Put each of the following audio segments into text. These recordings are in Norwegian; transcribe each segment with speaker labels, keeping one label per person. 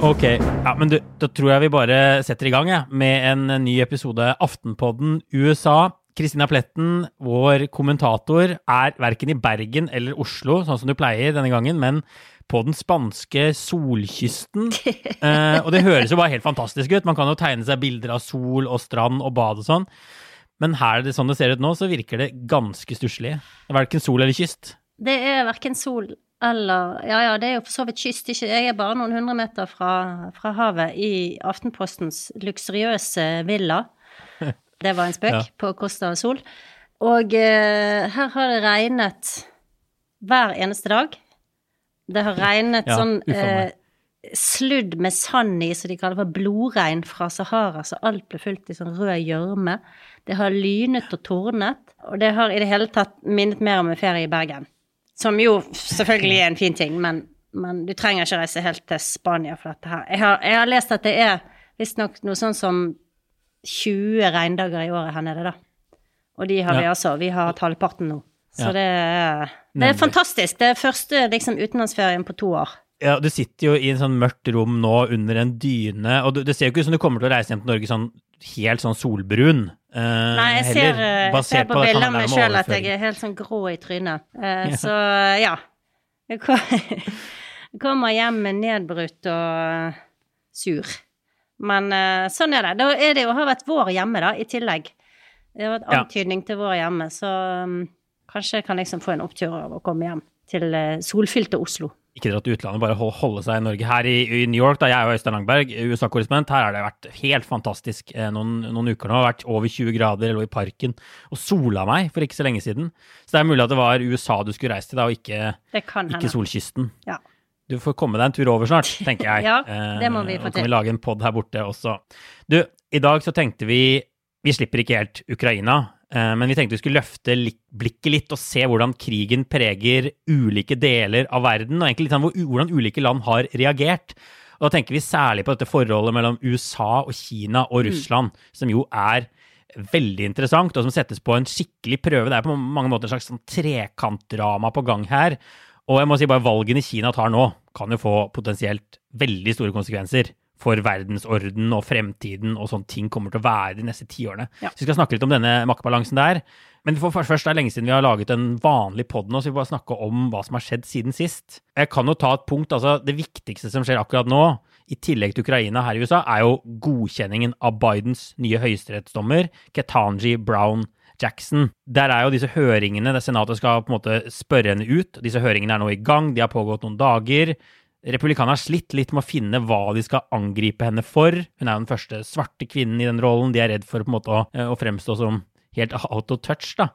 Speaker 1: Ok, ja, men du, da tror jeg vi bare setter i gang ja, med en ny episode Aftenpodden USA. Kristina Pletten, vår kommentator, er verken i Bergen eller Oslo, sånn som du pleier denne gangen, men på den spanske solkysten. Eh, og det høres jo bare helt fantastisk ut. Man kan jo tegne seg bilder av sol og strand og bad og sånn. Men her, det, sånn det ser ut nå, så virker det ganske stusslig. Er verken sol eller kyst.
Speaker 2: Det er verken sol eller Ja ja, det er jo for så vidt kyst, ikke Jeg er bare noen hundre meter fra, fra havet i Aftenpostens luksuriøse villa. Det var en spøk
Speaker 1: Ja.
Speaker 2: på Costa Sol. Og eh, her har det regnet hver eneste dag. Det har regnet
Speaker 1: Ja,
Speaker 2: sånn eh, sludd med sand i, som de kaller for blodregn fra Sahara, så alt ble fullt i sånn rød gjørme. Det har lynet og tordnet, og det har i det hele tatt minnet mer om en ferie i Bergen. Som jo selvfølgelig er en fin ting, men, men du trenger ikke reise helt til Spania for dette her. Jeg har, jeg har lest at det er visstnok noe sånn som 20 regndager i året her nede, da. Og de har vi
Speaker 1: Ja.
Speaker 2: altså. Vi har hatt halvparten nå. Så
Speaker 1: Ja.
Speaker 2: det er, det er fantastisk. Det er første liksom, utenlandsferien på to år.
Speaker 1: Ja, du sitter jo i en sånn mørkt rom nå under en dyne, og du, det ser jo ikke ut som du kommer til å reise hjem til Norge sånn helt sånn solbrun. Uh,
Speaker 2: Nei, jeg
Speaker 1: heller,
Speaker 2: ser, eh, jeg ser på
Speaker 1: på
Speaker 2: bilder av meg sjøl at jeg er helt sånn grå i trynet. Uh,
Speaker 1: Ja.
Speaker 2: Så ja. Jeg kommer hjem med nedbrutt og sur. Men uh, sånn er det. Da er det jo har vært vår hjemme, da, i tillegg. Det har vært antydning til vår hjemme, så um, kanskje jeg kan liksom få en opptur av å komme hjem til solfylte Oslo.
Speaker 1: Ikke dra til utlandet, bare hold, holde seg i Norge. Her i, i New York, da jeg jo Øystein Langberg, USA-korrespondent, her har det vært helt fantastisk eh, noen, noen uker nå. Det har vært over 20 grader, jeg lå i parken og sola meg for ikke så lenge siden. Så det er mulig at det var USA du skulle reise til, da, og ikke, ikke solkysten.
Speaker 2: Ja.
Speaker 1: Du får komme deg en tur over snart, tenker jeg.
Speaker 2: Ja, det må vi få til.
Speaker 1: Og kan vi lage en pod her borte også. Du, i dag så tenkte vi Vi slipper ikke helt Ukraina, eh, men vi tenkte vi skulle løfte blikket litt og se hvordan krigen preger ulike deler av verden, og egentlig litt sånn hvordan ulike land har reagert. Og da tenker vi særlig på dette forholdet mellom USA og Kina og Russland, som jo er veldig interessant, og som settes på en skikkelig prøve. Det er på mange måter en slags sånn trekantdrama på gang her. Og jeg må si bare valgene Kina tar nå, kan jo få potensielt veldig store konsekvenser for verdensorden og fremtiden og sånn ting kommer til å være de neste tiårene.
Speaker 2: Ja.
Speaker 1: Så vi skal snakke litt om denne maktbalansen der. Men for først, det er lenge siden vi har laget en vanlig pod nå, så vi får bare snakke om hva som har skjedd siden sist. Jeg kan jo ta et punkt, altså det viktigste som skjer akkurat nå, i tillegg til Ukraina her i USA, er jo godkjenningen av Bidens nye høyesterettsdommer, Ketanji Brown Jackson. Der er jo disse høringene, der senatet skal på en måte spørre henne ut. Disse høringene er nå i gang, de har pågått noen dager. Republikanerne har slitt litt med å finne hva de skal angripe henne for. Hun er jo den første svarte kvinnen i den rollen. De er redd for på en måte å, å fremstå som helt out of touch, da.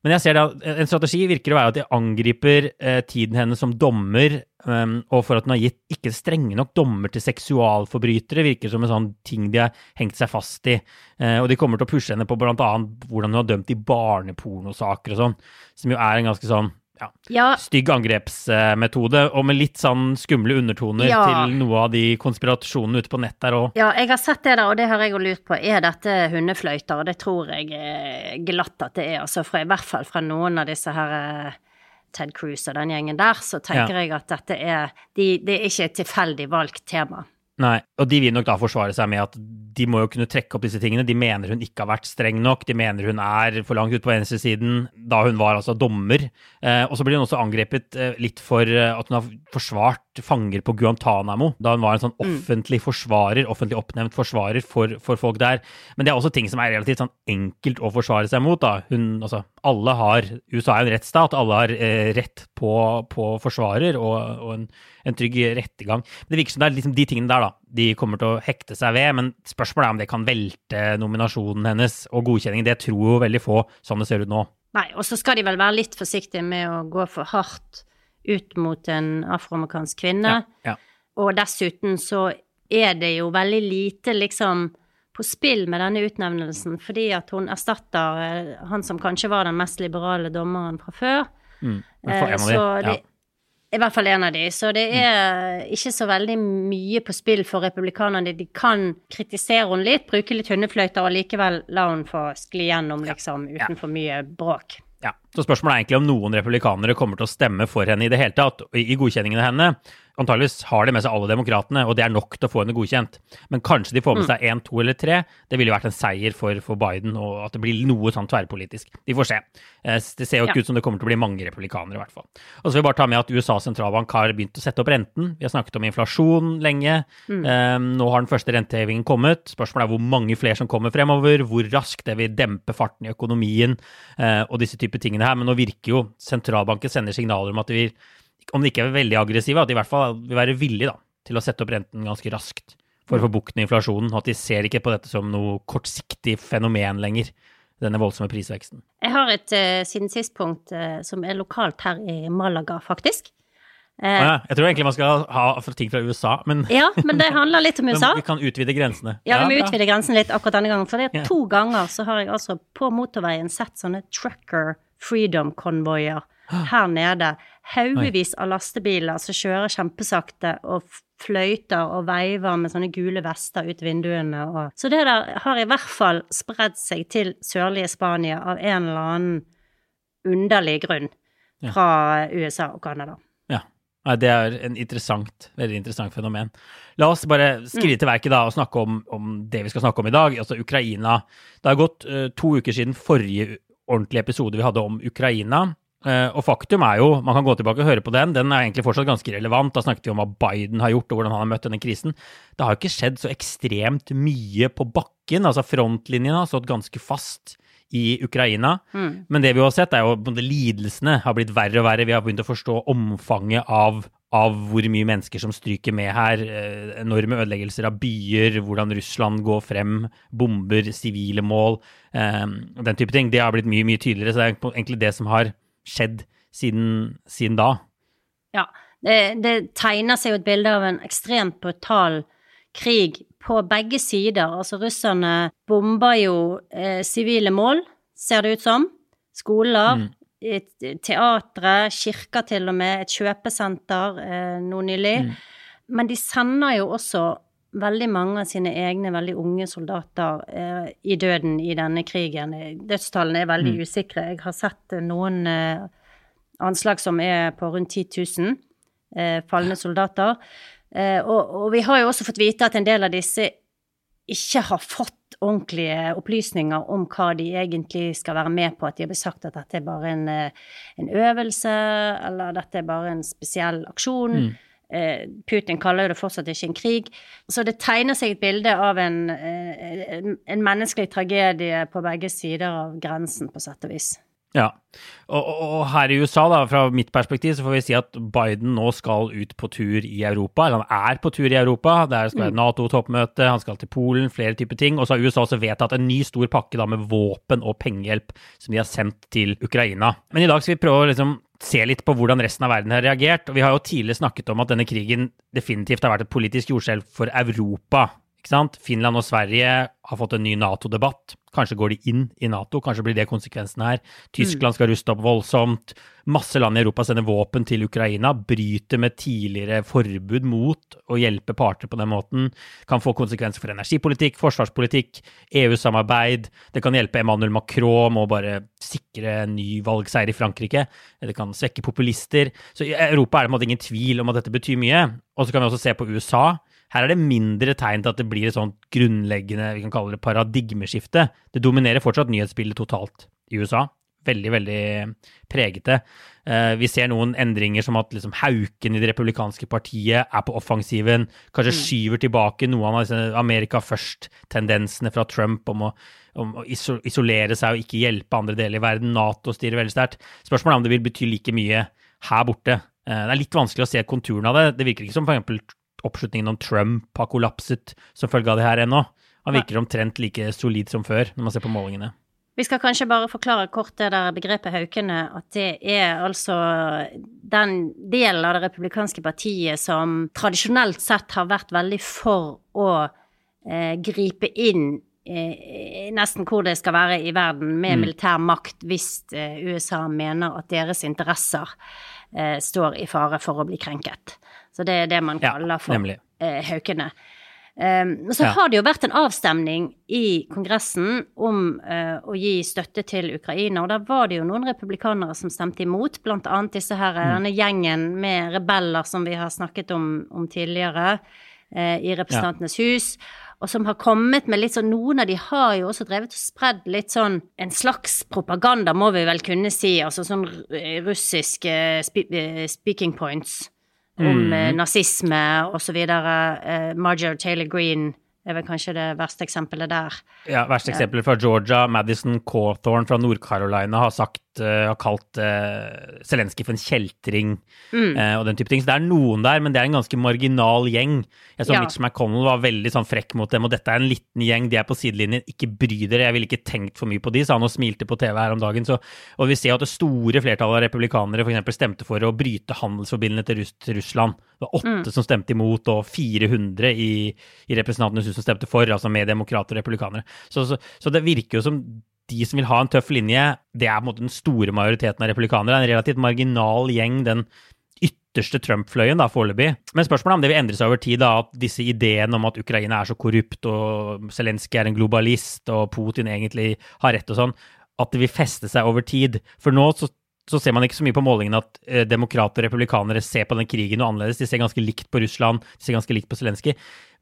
Speaker 1: Men jeg ser det, at en strategi virker å være at de angriper eh, tiden hennes som dommer, um, og for at hun har gitt ikke strenge nok dommer til seksualforbrytere, virker som en sånn ting de har hengt seg fast i. Eh, og de kommer til å pushe henne på annet hvordan hun har dømt i barnepornosaker og sånn, som jo er en ganske sånn ja,
Speaker 2: Ja,
Speaker 1: stygg angrepsmetode, og med litt sånn skumle undertoner
Speaker 2: Ja.
Speaker 1: til noe av de konspirasjonene ute på nett der òg.
Speaker 2: Ja, jeg har sett det der, og det har jeg jo lurt på. Er dette hundefløyter? Og det tror jeg eh, glatt at det er. Altså, fra, I hvert fall fra noen av disse her eh, Ted Cruz og den gjengen der, så tenker jeg at dette er de, Det er ikke et tilfeldig valgt tema.
Speaker 1: Nei, og de vil nok da forsvare seg med at de må jo kunne trekke opp disse tingene. De mener hun ikke har vært streng nok, de mener hun er for langt ute på venstresiden da hun var altså dommer. Eh, og så blir hun også angrepet eh, litt for eh, at hun har forsvart fanger på Guantánamo, da hun var en sånn offentlig forsvarer, offentlig oppnevnt forsvarer for, for folk der. Men det er også ting som er relativt sånn enkelt å forsvare seg mot. da. Hun, altså, alle har, USA er en rettsstat, alle har eh, rett på, på forsvarer og, og en en trygg rettergang. Men det virker som det er liksom de tingene der da, de kommer til å hekte seg ved. Men spørsmålet er om det kan velte nominasjonen hennes og godkjenningen. Det tror jo veldig få, sånn det ser ut nå.
Speaker 2: Nei, og så skal de vel være litt forsiktige med å gå for hardt ut mot en afroamerikansk kvinne.
Speaker 1: Ja, ja.
Speaker 2: Og dessuten så er det jo veldig lite liksom på spill med denne utnevnelsen, fordi at hun erstatter eh, han som kanskje var den mest liberale dommeren fra før.
Speaker 1: Mm. De,
Speaker 2: Så det- I hvert fall en av de. Så det er ikke så veldig mye på spill for republikanerne. De kan kritisere henne litt, bruke litt hundefløyter, og likevel la hun få skli gjennom, liksom, uten for mye bråk.
Speaker 1: Ja, så Spørsmålet er egentlig om noen republikanere kommer til å stemme for henne i det hele tatt, i i godkjenningen av henne. Antageligvis har de med seg alle demokratene, og det er nok til å få henne godkjent. Men kanskje de får med seg én, to eller tre. Det ville jo vært en seier for, for Biden, og at det blir noe sånn tverrpolitisk. Vi får se. Eh, Det ser jo ikke
Speaker 2: Ja.
Speaker 1: ut som det kommer til å bli mange republikanere, i hvert fall. Og så vil vi bare ta med at USAs sentralbank har begynt å sette opp renten. Vi har snakket om inflasjon lenge. Eh, Nå har den første rentehevingen kommet. Spørsmålet er hvor mange flere som kommer fremover, hvor raskt det vil dempe farten i økonomien uh, og disse typer tingene her. Men nå virker jo sentralbanken sender signaler om at de vil, om de ikke er veldig aggressive, at de i hvert fall vil være villige da, til å sette opp renten ganske raskt for å få bukt med inflasjonen. Og at de ser ikke på dette som noe kortsiktig fenomen lenger, denne voldsomme prisveksten.
Speaker 2: Jeg har et uh, siden sist-punkt uh, som er lokalt her i Malaga, faktisk.
Speaker 1: Å ja, jeg tror egentlig man skal ha ting fra USA, men,
Speaker 2: Ja, men det handler litt om USA.
Speaker 1: vi kan utvide grensene.
Speaker 2: Ja, vi må utvide grensene litt akkurat denne gangen. For det er to ganger så har jeg altså på motorveien sett sånne trucker freedom-konvoier her nede. Haugevis av lastebiler som kjører kjempesakte og fløyter og veiver med sånne gule vester ut vinduene. Og. Så det der har i hvert fall spredd seg til sørlige Spania av en eller annen underlig grunn fra USA og Canada.
Speaker 1: Ja. Det er en interessant, veldig interessant fenomen. La oss bare skride til verket da og snakke om, om det vi skal snakke om i dag, altså Ukraina. Det har gått uh, to uker siden forrige ordentlige episode vi hadde om Ukraina. Eh, og faktum er jo, man kan gå tilbake og høre på den, den er egentlig fortsatt ganske relevant. Da snakket vi om hva Biden har gjort og hvordan han har møtt denne krisen. Det har jo ikke skjedd så ekstremt mye på bakken. altså Frontlinjen har stått ganske fast i Ukraina. Men det vi har sett, er jo at lidelsene har blitt verre og verre. Vi har begynt å forstå omfanget av, av hvor mye mennesker som stryker med her. Eh, enorme ødeleggelser av byer, hvordan Russland går frem, bomber sivile mål, eh, den type ting. Det har blitt mye, mye tydeligere. Så det er egentlig det som har skjedd siden, siden da.
Speaker 2: Ja, det, det tegner seg jo et bilde av en ekstremt brutal krig på begge sider. Altså, russerne bomber jo eh, sivile mål, ser det ut som. Skoler, mm. teatre, kirker til og med, et kjøpesenter eh, nå nylig. Men de sender jo også veldig mange av sine egne veldig unge soldater eh, i døden i denne krigen. Dødstallene er veldig usikre. Jeg har sett eh, noen eh, anslag som er på rundt 10 000 eh, falne soldater. Eh, og, og vi har jo også fått vite at en del av disse ikke har fått ordentlige opplysninger om hva de egentlig skal være med på. At de har blitt sagt at dette er bare en, eh, en øvelse, eller dette er bare en spesiell aksjon. Eh, Putin kaller det fortsatt ikke en krig. Så det tegner seg et bilde av en, eh, en, en menneskelig tragedie på begge sider av grensen, på sett og vis.
Speaker 1: Ja, og, og, og her i USA, da, fra mitt perspektiv, så får vi si at Biden nå skal ut på tur i Europa. Eller han er på tur i Europa. Det skal være Nato-toppmøte, han skal til Polen, flere typer ting. Og så har USA også vedtatt en ny stor pakke da med våpen og pengehjelp som de har sendt til Ukraina. Men i dag skal vi prøve å liksom se litt på hvordan resten av verden har reagert. Og vi har jo tidligere snakket om at denne krigen definitivt har vært et politisk jordskjelv for Europa. Ikke sant? Finland og Sverige har fått en ny Nato-debatt. Kanskje går de inn i Nato, kanskje blir det konsekvensen her. Tyskland skal ruste opp voldsomt. Masse land i Europa sender våpen til Ukraina. Bryter med tidligere forbud mot å hjelpe parter på den måten. Kan få konsekvenser for energipolitikk, forsvarspolitikk, EU-samarbeid. Det kan hjelpe Emmanuel Macron med å bare sikre en ny valgseier i Frankrike. Det kan svekke populister. Så i Europa er det på en måte ingen tvil om at dette betyr mye. Og så kan vi også se på USA. Her er det mindre tegn til at det blir et sånt grunnleggende vi kan kalle det paradigmeskifte. Det dominerer fortsatt nyhetsbildet totalt i USA. Veldig, veldig pregete. Eh, Vi ser noen endringer som at liksom Hauken i det republikanske partiet er på offensiven. Kanskje skyver tilbake noen av Amerika først-tendensene fra Trump om å, om å isolere seg og ikke hjelpe andre deler i verden. Nato styrer veldig sterkt. Spørsmålet er om det vil bety like mye her borte Eh, Det er litt vanskelig å se konturene av det. Det virker ikke som f.eks. oppslutningen om Trump har kollapset som følge av det her ennå. Han virker omtrent like solid som før, når man ser på målingene.
Speaker 2: Vi skal kanskje bare forklare kort det der begrepet Haukene, at det er altså den delen av det republikanske partiet som tradisjonelt sett har vært veldig for å eh, gripe inn eh, nesten hvor det skal være i verden med militær makt hvis eh, USA mener at deres interesser eh, står i fare for å bli krenket. Så det er det man kaller for eh, Haukene. Um, så
Speaker 1: Ja.
Speaker 2: har det jo vært en avstemning i Kongressen om uh, å gi støtte til Ukraina, og da var det jo noen republikanere som stemte imot, annet disse her,
Speaker 1: Mm.
Speaker 2: denne gjengen med rebeller som vi har snakket om, om tidligere uh, i Representantenes hus, og som har kommet med litt sånn Noen av de har jo også drevet og spredd litt sånn en slags propaganda, må vi vel kunne si, altså sånn russiske eh, spe eh, speaking points om mm. nazisme og så videre. Eh, Marjorie Taylor Greene er vel kanskje det verste eksempelet der.
Speaker 1: Ja, Verste eksempelet fra Georgia. Madison Cawthorn fra Nord-Carolina har sagt, eh, har kalt uh, Zelenskyj for en kjeltring eh, og den type ting. Så det er noen der, men det er en ganske marginal gjeng. Jeg så
Speaker 2: Ja.
Speaker 1: Mitch McConnell var veldig sånn frekk mot dem, og dette er en liten gjeng, de er på sidelinjen, ikke bry dere, jeg ville ikke tenkt for mye på de, sa han og smilte på TV her om dagen. Så, og vi ser at det store flertallet av republikanere f.eks. stemte for å bryte handelsforbindelsene til, Russ til Russland. Det var åtte som stemte imot, og 400 i, i Representantenes hus som stemte for, altså med demokrater og republikanere. Så, så, så det virker jo som de som vil ha en tøff linje, det er på en måte den store majoriteten av republikanere. Er en relativt marginal gjeng, den ytterste Trump-fløyen da, foreløpig. Men spørsmålet er om det vil endre seg over tid, da, at disse ideene om at Ukraina er så korrupt, og Zelenskyj er en globalist, og Putin egentlig har rett og sånn, at det vil feste seg over tid. For nå så, så ser man ikke så mye på målingene at eh, demokrater og republikanere ser på den krigen noe annerledes. De ser ganske likt på Russland, de ser ganske likt på Zelenskyj.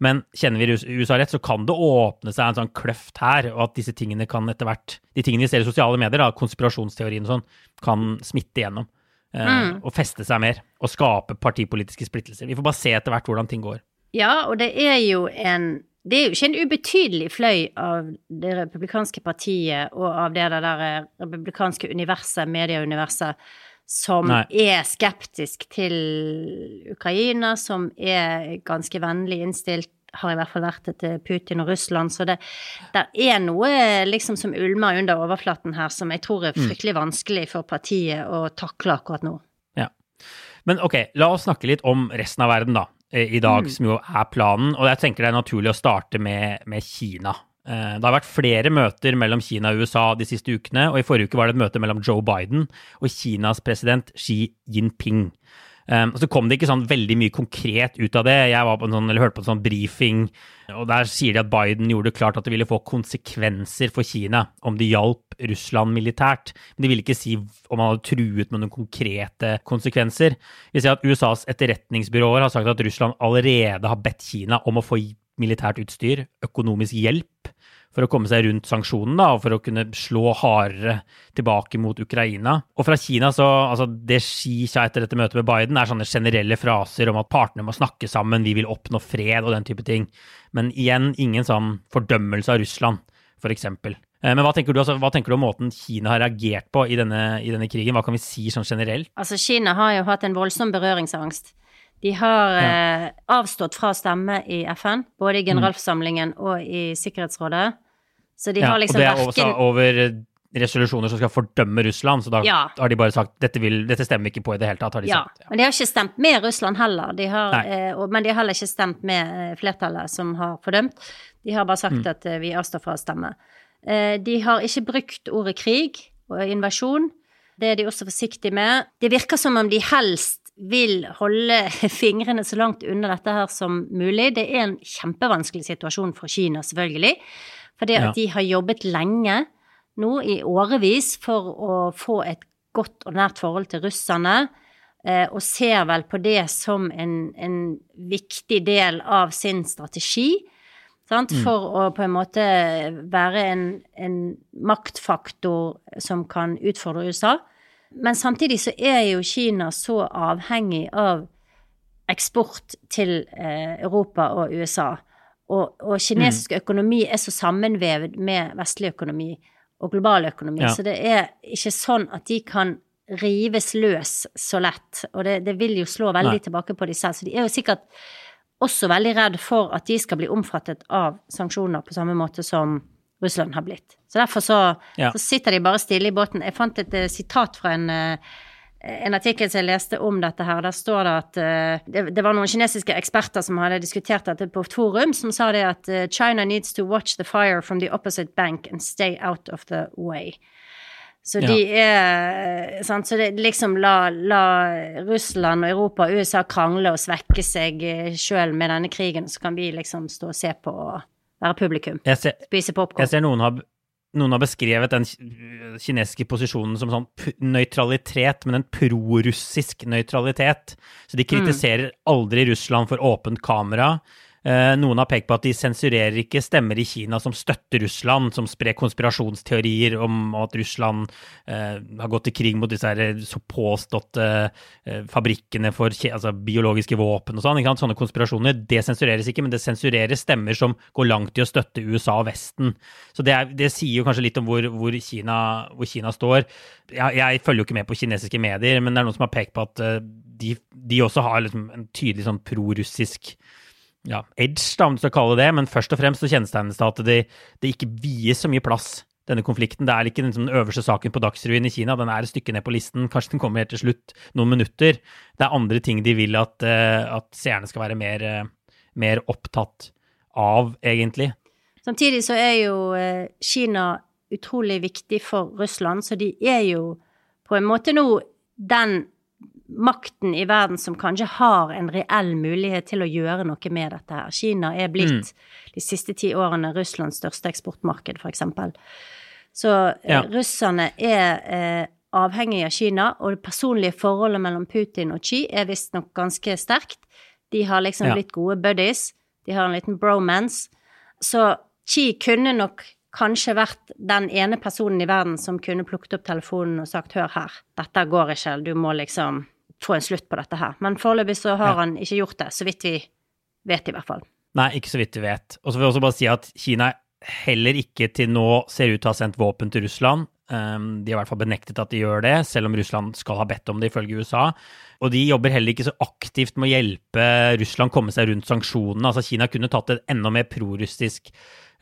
Speaker 1: Men kjenner vi USA rett, så kan det åpne seg en sånn kløft her, og at disse tingene kan etter hvert De tingene vi ser i sosiale medier, da, konspirasjonsteorien og sånn, kan smitte igjennom. eh, Og feste seg mer. Og skape partipolitiske splittelser. Vi får bare se etter hvert hvordan ting går.
Speaker 2: Ja, og det er jo en det er jo ikke en ubetydelig fløy av det republikanske partiet og av det der republikanske universet, medieuniverset, som
Speaker 1: Nei.
Speaker 2: er skeptisk til Ukraina, som er ganske vennlig innstilt, har i hvert fall vært det til Putin og Russland. Så det er noe liksom som ulmer under overflaten her, som jeg tror er fryktelig vanskelig for partiet å takle akkurat nå.
Speaker 1: Ja. Men ok, la oss snakke litt om resten av verden, da. Eh, I dag, som jo er planen. Og jeg tenker det er naturlig å starte med, med Kina. Eh, Det har vært flere møter mellom Kina og USA de siste ukene, og i forrige uke var det et møte mellom Joe Biden og Kinas president Xi Jinping. Um, og så kom det ikke sånn veldig mye konkret ut av det. Jeg på sånn, hørte på en sånn briefing, og der sier de at Biden gjorde det klart at det ville få konsekvenser for Kina om de hjalp Russland militært. Men de ville ikke si om han hadde truet med noen konkrete konsekvenser. Vi ser at USAs etterretningsbyråer har sagt at Russland allerede har bedt Kina om å få militært utstyr, økonomisk hjelp, for å komme seg rundt sanksjonene og for å kunne slå hardere tilbake mot Ukraina. Og fra Kina så, altså Det Xi sa etter dette møtet med Biden, er sånne generelle fraser om at partene må snakke sammen, vi vil oppnå fred og den type ting. Men igjen ingen sånn fordømmelse av Russland, f.eks. Men hva tenker, du, altså, hva tenker du om måten Kina har reagert på i denne, i denne krigen? Hva kan vi si sånn generelt?
Speaker 2: Altså, Kina har jo hatt en voldsom berøringsangst. De har eh, avstått fra å stemme i FN, både i generalforsamlingen og i Sikkerhetsrådet. Så de
Speaker 1: Ja,
Speaker 2: har liksom verken
Speaker 1: og det er
Speaker 2: verken
Speaker 1: over resolusjoner som skal fordømme Russland, så da
Speaker 2: Ja.
Speaker 1: har de bare sagt dette, vil, dette stemmer vi ikke på i det hele tatt. har de
Speaker 2: Ja,
Speaker 1: sagt.
Speaker 2: men de har ikke stemt med Russland heller. De har, eh, og, men de har heller ikke stemt med eh, flertallet som har fordømt. De har bare sagt
Speaker 1: Mm.
Speaker 2: at eh, vi avstår fra å stemme. Eh, de har ikke brukt ordet krig og invasjon. Det er de også forsiktige med. Det virker som om de helst vil holde fingrene så langt unna dette her som mulig. Det er en kjempevanskelig situasjon for Kina, selvfølgelig. Fordi
Speaker 1: Ja.
Speaker 2: at de har jobbet lenge nå, i årevis, for å få et godt og nært forhold til russerne. eh, Og ser vel på det som en, en viktig del av sin strategi. Sant? For å på en måte være en, en maktfaktor som kan utfordre USA. Men samtidig så er jo Kina så avhengig av eksport til eh, Europa og USA. Og, og kinesisk økonomi er så sammenvevd med vestlig økonomi og global økonomi,
Speaker 1: Ja.
Speaker 2: så det er ikke sånn at de kan rives løs så lett, og det, det vil jo slå veldig
Speaker 1: Nei.
Speaker 2: tilbake på de selv. Så de er jo sikkert også veldig redd for at de skal bli omfattet av sanksjoner på samme måte som Russland har blitt. Så derfor så,
Speaker 1: Ja.
Speaker 2: så sitter de bare stille i båten. Jeg fant et eh, sitat fra en, eh, en artikkel som jeg leste om dette her. Der står det at uh, det, det var noen kinesiske eksperter som hadde diskutert dette på et forum, som sa det at uh, China needs to watch the fire from the opposite bank and stay out of the way. Så
Speaker 1: Ja.
Speaker 2: de er sant? Så det liksom la, la Russland og Europa og USA krangle og svekke seg sjøl med denne krigen, så kan vi liksom stå og se på og være publikum.
Speaker 1: Ser,
Speaker 2: Spise
Speaker 1: jeg ser noen har, noen har beskrevet den kinesiske posisjonen som sånn nøytralitet, men en prorussisk nøytralitet. Så de kritiserer aldri Russland for åpent kamera. Eh, Noen har pekt på at de sensurerer ikke stemmer i Kina som støtter Russland, som sprer konspirasjonsteorier om at Russland eh, har gått til krig mot disse her så påståtte eh, fabrikkene for altså biologiske våpen og sånn. Sånne konspirasjoner. Det sensureres ikke, men det sensurerer stemmer som går langt i å støtte USA og Vesten. Så det, er, det sier jo kanskje litt om hvor, hvor, Kina, hvor Kina står. Jeg, jeg følger jo ikke med på kinesiske medier, men det er noen som har pekt på at eh, de, de også har liksom en tydelig sånn prorussisk ja, edge, da, om du skal kalle det det, men først og fremst så kjennetegnes det at det, det ikke vies så mye plass, denne konflikten. Det er ikke den, den øverste saken på Dagsrevyen i Kina, den er et stykke ned på listen, kanskje den kommer helt til slutt, noen minutter. Det er andre ting de vil at, eh, at seerne skal være mer, eh, mer opptatt av, egentlig.
Speaker 2: Samtidig så er jo eh, Kina utrolig viktig for Russland, så de er jo på en måte nå den makten i verden som kanskje har en reell mulighet til å gjøre noe med dette her. Kina er blitt de siste ti årene Russlands største eksportmarked, eksempel. Så eh,
Speaker 1: Ja.
Speaker 2: russerne er eh, avhengig av Kina, og det personlige forholdet mellom Putin og Xi er visstnok ganske sterkt. De har liksom
Speaker 1: Ja.
Speaker 2: blitt gode buddies. De har en liten bromance. Så Xi kunne nok kanskje vært den ene personen i verden som kunne plukket opp telefonen og sagt 'hør her, dette går ikke, du må liksom få en slutt på dette her'. Men foreløpig så har
Speaker 1: Ja.
Speaker 2: han ikke gjort det, så vidt vi vet i hvert fall.
Speaker 1: Nei, ikke så vidt vi vet. Og så vil jeg også bare si at Kina heller ikke til nå ser ut til å ha sendt våpen til Russland. Um, de har i hvert fall benektet at de gjør det, selv om Russland skal ha bedt om det, ifølge USA. Og de jobber heller ikke så aktivt med å hjelpe Russland komme seg rundt sanksjonene. Altså Kina kunne tatt en enda mer prorussisk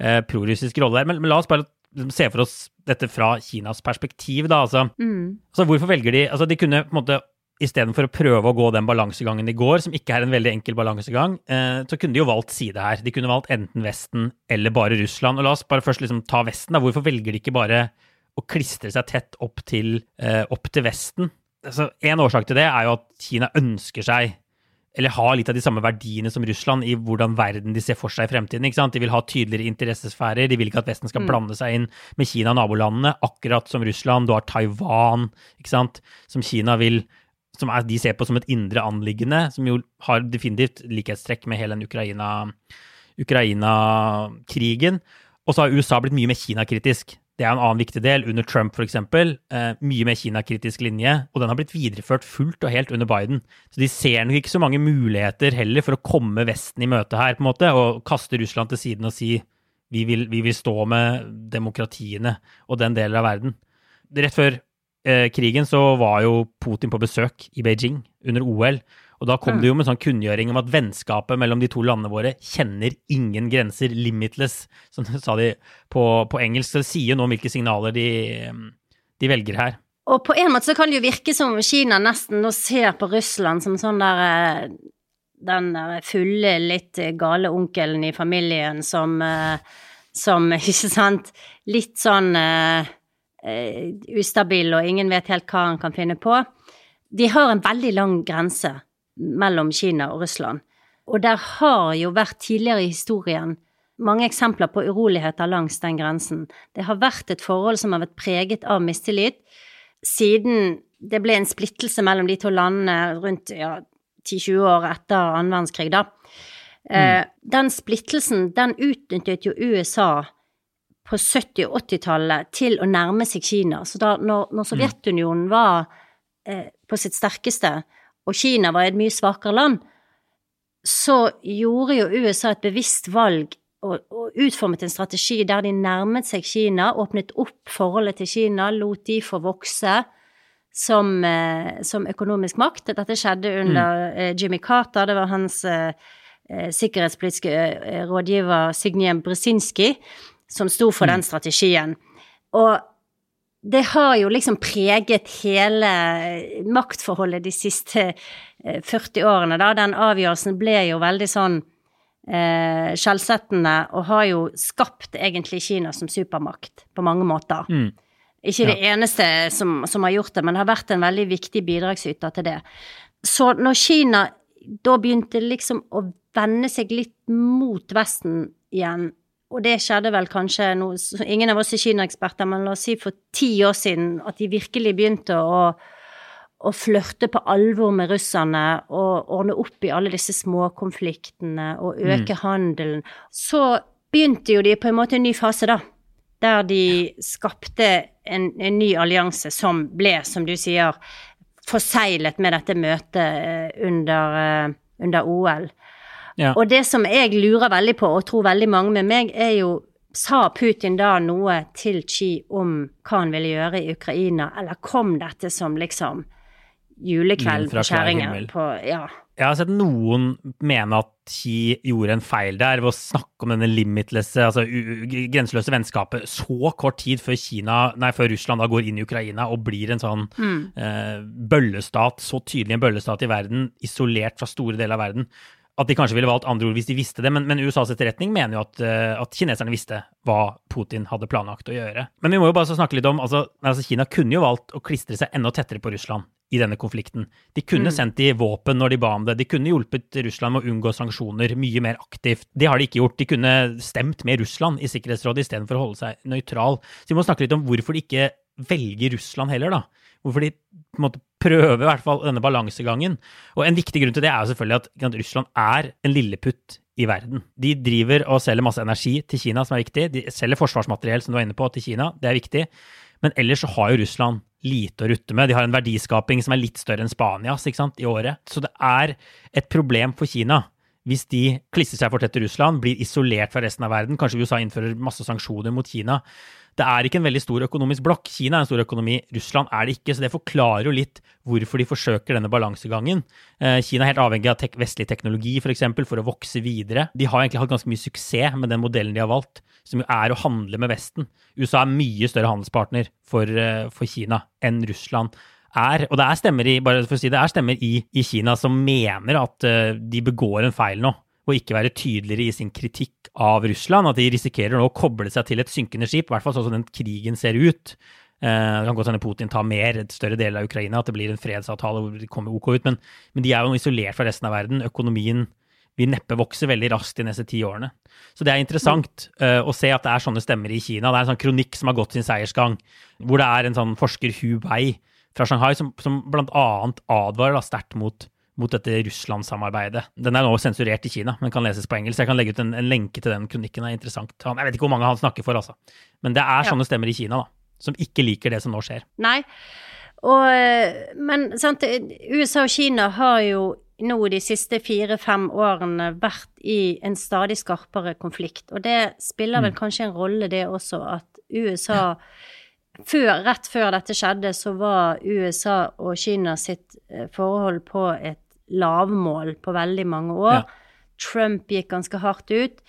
Speaker 1: eh, pro rolle der. Men, men la oss bare liksom se for oss dette fra Kinas perspektiv, da. Altså, altså hvorfor velger de Altså, de kunne på en måte Istedenfor å prøve å gå den balansegangen de går, som ikke er en veldig enkel balansegang, eh, så kunne de jo valgt side her. De kunne valgt enten Vesten eller bare Russland. Og la oss bare først liksom ta Vesten. da. Hvorfor velger de ikke bare å klistre seg tett opp til, eh, opp til Vesten? Altså, en årsak til det er jo at Kina ønsker seg eller har litt av de samme verdiene som Russland i hvordan verden de ser for seg i fremtiden. ikke sant? De vil ha tydeligere interessesfærer, de vil ikke at Vesten skal blande seg inn med Kina og nabolandene, akkurat som Russland. Du har Taiwan, ikke sant, som Kina vil som er, de ser på som et indre anliggende, som jo har definitivt likhetstrekk med hele den Ukraina- Ukraina-krigen. Og så har USA blitt mye mer Kina-kritisk. Det er en annen viktig del. Under Trump, eksempel, eh, mye mer Kina-kritisk linje, og den har blitt videreført fullt og helt under Biden. Så de ser nok ikke så mange muligheter heller for å komme Vesten i møte her, på en måte, og kaste Russland til siden og si vi vil, vi vil stå med demokratiene og den delen av verden. Rett før eh, krigen så var jo Putin på besøk i Beijing under OL. Og da kom det jo med en sånn kunngjøring om at vennskapet mellom de to landene våre kjenner ingen grenser, limitless, som sa de på, på engelsk. Så det sier jo noe om hvilke signaler de, de velger her.
Speaker 2: Og på en måte så kan det jo virke som Kina nesten nå ser på Russland som sånn der eh, Den der fulle, litt gale onkelen i familien som eh, Som, ikke sant Litt sånn eh, eh, ustabil, og ingen vet helt hva han kan finne på. De har en veldig lang grense mellom Kina og Russland. Og der har jo vært tidligere i historien mange eksempler på uroligheter langs den grensen. Det har vært et forhold som har vært preget av mistillit siden det ble en splittelse mellom de to landene rundt ja, 10-20 år etter annen verdenskrig, da. Mm. Den splittelsen, den utnyttet jo USA på 70- og 80-tallet til å nærme seg Kina. Så da når, når Sovjetunionen var eh, på sitt sterkeste, og Kina var et mye svakere land, så gjorde jo USA et bevisst valg og, og utformet en strategi der de nærmet seg Kina, åpnet opp forholdet til Kina, lot de få vokse, som, eh, som økonomisk makt. Dette skjedde under eh, Jimmy Carter. Det var hans eh, eh, sikkerhetspolitiske eh, rådgiver Signe Brzezinski som sto for den strategien. Og det har jo liksom preget hele maktforholdet de siste eh, 40 årene, da. Den avgjørelsen ble jo veldig sånn eh, skjellsettende og har jo skapt egentlig Kina som supermakt på mange måter.
Speaker 1: Mm.
Speaker 2: Ikke det eneste som, som har gjort det, men har vært en veldig viktig bidragsyter til det. Så når Kina da begynte liksom å vende seg litt mot Vesten igjen, og det skjedde vel kanskje noe Ingen av oss er Kina-eksperter, men la oss si for ti år siden at de virkelig begynte å, å flørte på alvor med russerne og ordne opp i alle disse småkonfliktene og øke handelen, så begynte jo de på en måte en ny fase, da. Der de skapte en, en ny allianse som ble, som du sier, forseglet med dette møtet eh, under, eh, under OL.
Speaker 1: Ja.
Speaker 2: Og det som jeg lurer veldig på, og tror veldig mange med meg, er jo Sa Putin da noe til Xi om hva han ville gjøre i Ukraina, eller kom dette som liksom
Speaker 1: julekveld
Speaker 2: på. På, ja.
Speaker 1: Jeg har sett noen mene at Xi gjorde en feil der ved å snakke om denne limitlesse, altså grenseløse vennskapet så kort tid før, Kina, nei, før Russland da går inn i Ukraina og blir en sånn eh, bøllestat, så tydelig en bøllestat i verden, isolert fra store deler av verden. At de kanskje ville valgt andre ord hvis de visste det, men, men USAs etterretning mener jo at, eh, at kineserne visste hva Putin hadde planlagt å gjøre. Men vi må jo bare så snakke litt om altså, altså Kina kunne jo valgt å klistre seg enda tettere på Russland i denne konflikten. De kunne sendt de våpen når de ba om det. De kunne hjulpet Russland med å unngå sanksjoner mye mer aktivt. Det har de ikke gjort. De kunne stemt med Russland i Sikkerhetsrådet istedenfor å holde seg nøytral. Så vi må snakke litt om hvorfor de ikke velger Russland heller, da. Hvorfor de på en måte prøver i hvert fall denne balansegangen. Og en viktig grunn til det er jo selvfølgelig at, Russland er en lilleputt i verden. De driver og selger masse energi til Kina, som er viktig. De selger forsvarsmateriell, som du var inne på, til Kina. Det er viktig. Men ellers så har jo Russland lite å rutte med. De har en verdiskaping som er litt større enn Spanias ikke sant, i året. Så det er et problem for Kina hvis de klisser seg for tett til Russland, blir isolert fra resten av verden. Kanskje USA innfører masse sanksjoner mot Kina. Det er ikke en veldig stor økonomisk blokk. Kina er en stor økonomi, Russland er det ikke. Så det forklarer jo litt hvorfor de forsøker denne balansegangen. Eh, Kina er helt avhengig av tek vestlig teknologi for, eksempel, for å vokse videre. De har egentlig hatt ganske mye suksess med den modellen de har valgt, som jo er å handle med Vesten. USA er mye større handelspartner for, eh, for Kina enn Russland er. Og det er stemmer i, si det, er stemmer i, i Kina som mener at eh, de begår en feil nå og ikke være tydeligere i sin kritikk av Russland. At de risikerer nå å koble seg til et synkende skip, i hvert fall sånn som den krigen ser ut. Eh, Det kan godt hende Putin tar mer, et større del av Ukraina, at det blir en fredsavtale hvor de kommer OK ut, men, men de er jo isolert fra resten av verden. Økonomien vil neppe vokse veldig raskt de neste ti årene. Så det er interessant uh, å se at det er sånne stemmer i Kina. Det er en sånn kronikk som har gått sin seiersgang, hvor det er en sånn forsker Hu Wei fra Shanghai som, som blant annet advarer sterkt mot mot dette Russland-samarbeidet. Den er nå sensurert i Kina, men kan leses på engelsk. Jeg kan legge ut en, en lenke til den kronikken. Det er interessant. Han, jeg vet ikke hvor mange han snakker for, altså. Men det er sånne stemmer i Kina, da. Som ikke liker det som nå skjer.
Speaker 2: Nei. Og, eh, men sant, USA og Kina har jo nå de siste fire-fem årene vært i en stadig skarpere konflikt. Og det spiller vel kanskje en rolle, det også, at USA før, Rett før dette skjedde, så var USA og Kina sitt eh, forhold på et lavmål på veldig mange år.
Speaker 1: Ja.
Speaker 2: Trump gikk ganske hardt ut.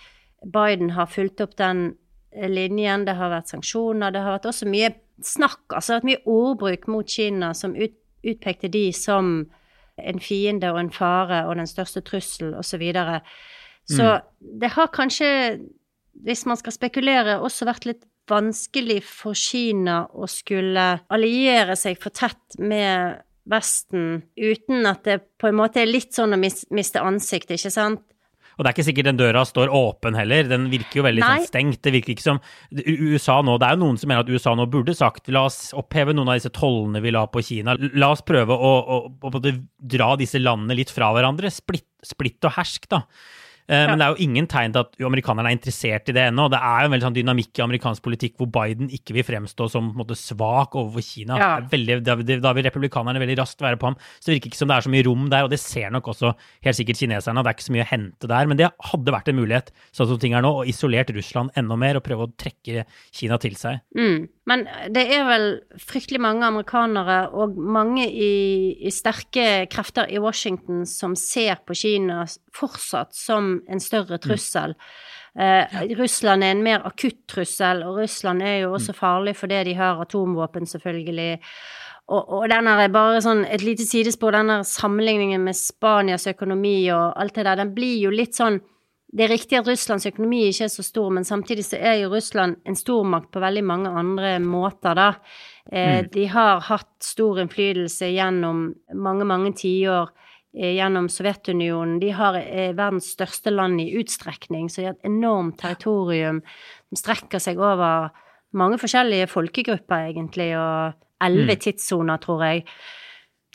Speaker 2: Biden har fulgt opp den eh, linjen. Det har vært sanksjoner. Det har vært også mye snakk, altså det har vært mye ordbruk mot Kina som ut, utpekte de som en fiende og en fare og den største trussel osv. Så, videre. så det har kanskje, hvis man skal spekulere, også vært litt vanskelig for Kina å skulle alliere seg for tett med Vesten uten at det på en måte er litt sånn å miste ansikt, ikke sant?
Speaker 1: Og det er ikke sikkert den døra står åpen heller. Den virker jo veldig sånn stengt. Det virker ikke som USA nå, Det er jo noen som mener at USA nå burde sagt la oss oppheve noen av disse tollene vi la på Kina. La oss prøve å, å, å, dra disse landene litt fra hverandre. Splitt, splitt og hersk, da. Eh, Men det er jo ingen tegn til at amerikanerne er interessert i det ennå. Det er jo en veldig sånn dynamikk i amerikansk politikk hvor Biden ikke vil fremstå som måte, svak overfor Kina.
Speaker 2: Ja.
Speaker 1: Det veldig, da, vil- da vil republikanerne veldig raskt være på ham. Så det virker ikke som det er så mye rom der, og det ser nok også helt sikkert kineserne. Det er ikke så mye å hente der. Men det hadde vært en mulighet, sånn som ting er nå, å isolert Russland enda mer og prøve å trekke Kina til seg.
Speaker 2: Mm. Men det er vel fryktelig mange amerikanere og mange i, i sterke krefter i Washington som ser på Kina fortsatt som en større trussel. Eh, Russland er en mer akutt trussel, og Russland er jo også farlig fordi de har atomvåpen, selvfølgelig. Og, og den er bare sånn et lite sidespor, denne sammenligningen med Spanias økonomi og alt det der, den blir jo litt sånn det er riktig at Russlands økonomi ikke er så stor, men samtidig så er jo Russland en stormakt på veldig mange andre måter, da. Eh,
Speaker 1: Mm.
Speaker 2: De har hatt stor innflytelse gjennom mange, mange tiår eh, gjennom Sovjetunionen. De har eh, verdens største land i utstrekning, så de har et enormt territorium som strekker seg over mange forskjellige folkegrupper, egentlig, og elleve
Speaker 1: Mm.
Speaker 2: tidssoner, tror jeg.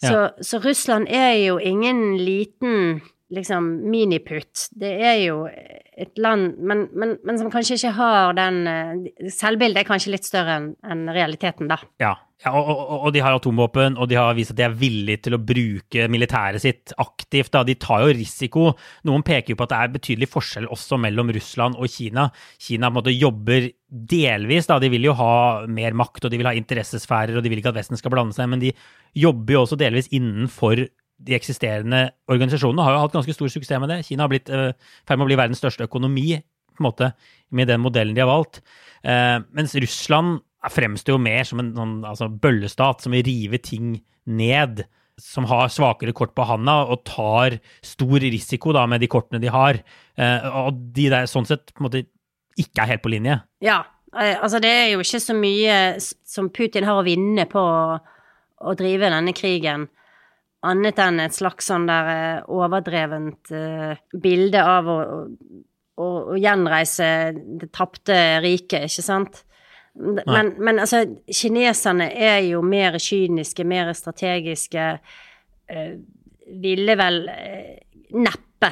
Speaker 1: Ja.
Speaker 2: Så, så Russland er jo ingen liten liksom miniputt. Det er jo et land, men, men, men som kanskje ikke har den eh, Selvbildet er kanskje litt større enn en realiteten, da.
Speaker 1: Ja, ja og, og, og de har atomvåpen, og de har vist at de er villige til å bruke militæret sitt aktivt. Da. De tar jo risiko. Noen peker jo på at det er betydelig forskjell også mellom Russland og Kina. Kina på en måte jobber delvis, da. De vil jo ha mer makt, og de vil ha interessesfærer, og de vil ikke at Vesten skal blande seg, men de jobber jo også delvis innenfor de eksisterende organisasjonene har jo hatt ganske stor suksess med det. Kina har blitt eh, i ferd med å bli verdens største økonomi på en måte, med den modellen de har valgt. Eh, mens Russland fremstår jo mer som en sånn, altså, bøllestat som vil rive ting ned. Som har svakere kort på handa og tar stor risiko da, med de kortene de har. Eh, og de der sånn sett på en måte ikke er helt på linje.
Speaker 2: Ja, altså det er jo ikke så mye som Putin har å vinne på å drive denne krigen, annet enn et slags sånn der eh, overdrevent uh, bilde av å, å, å gjenreise det tapte riket, ikke sant? Men, men altså, kineserne er jo mer kyniske, mer strategiske, Uh, ville vel uh, neppe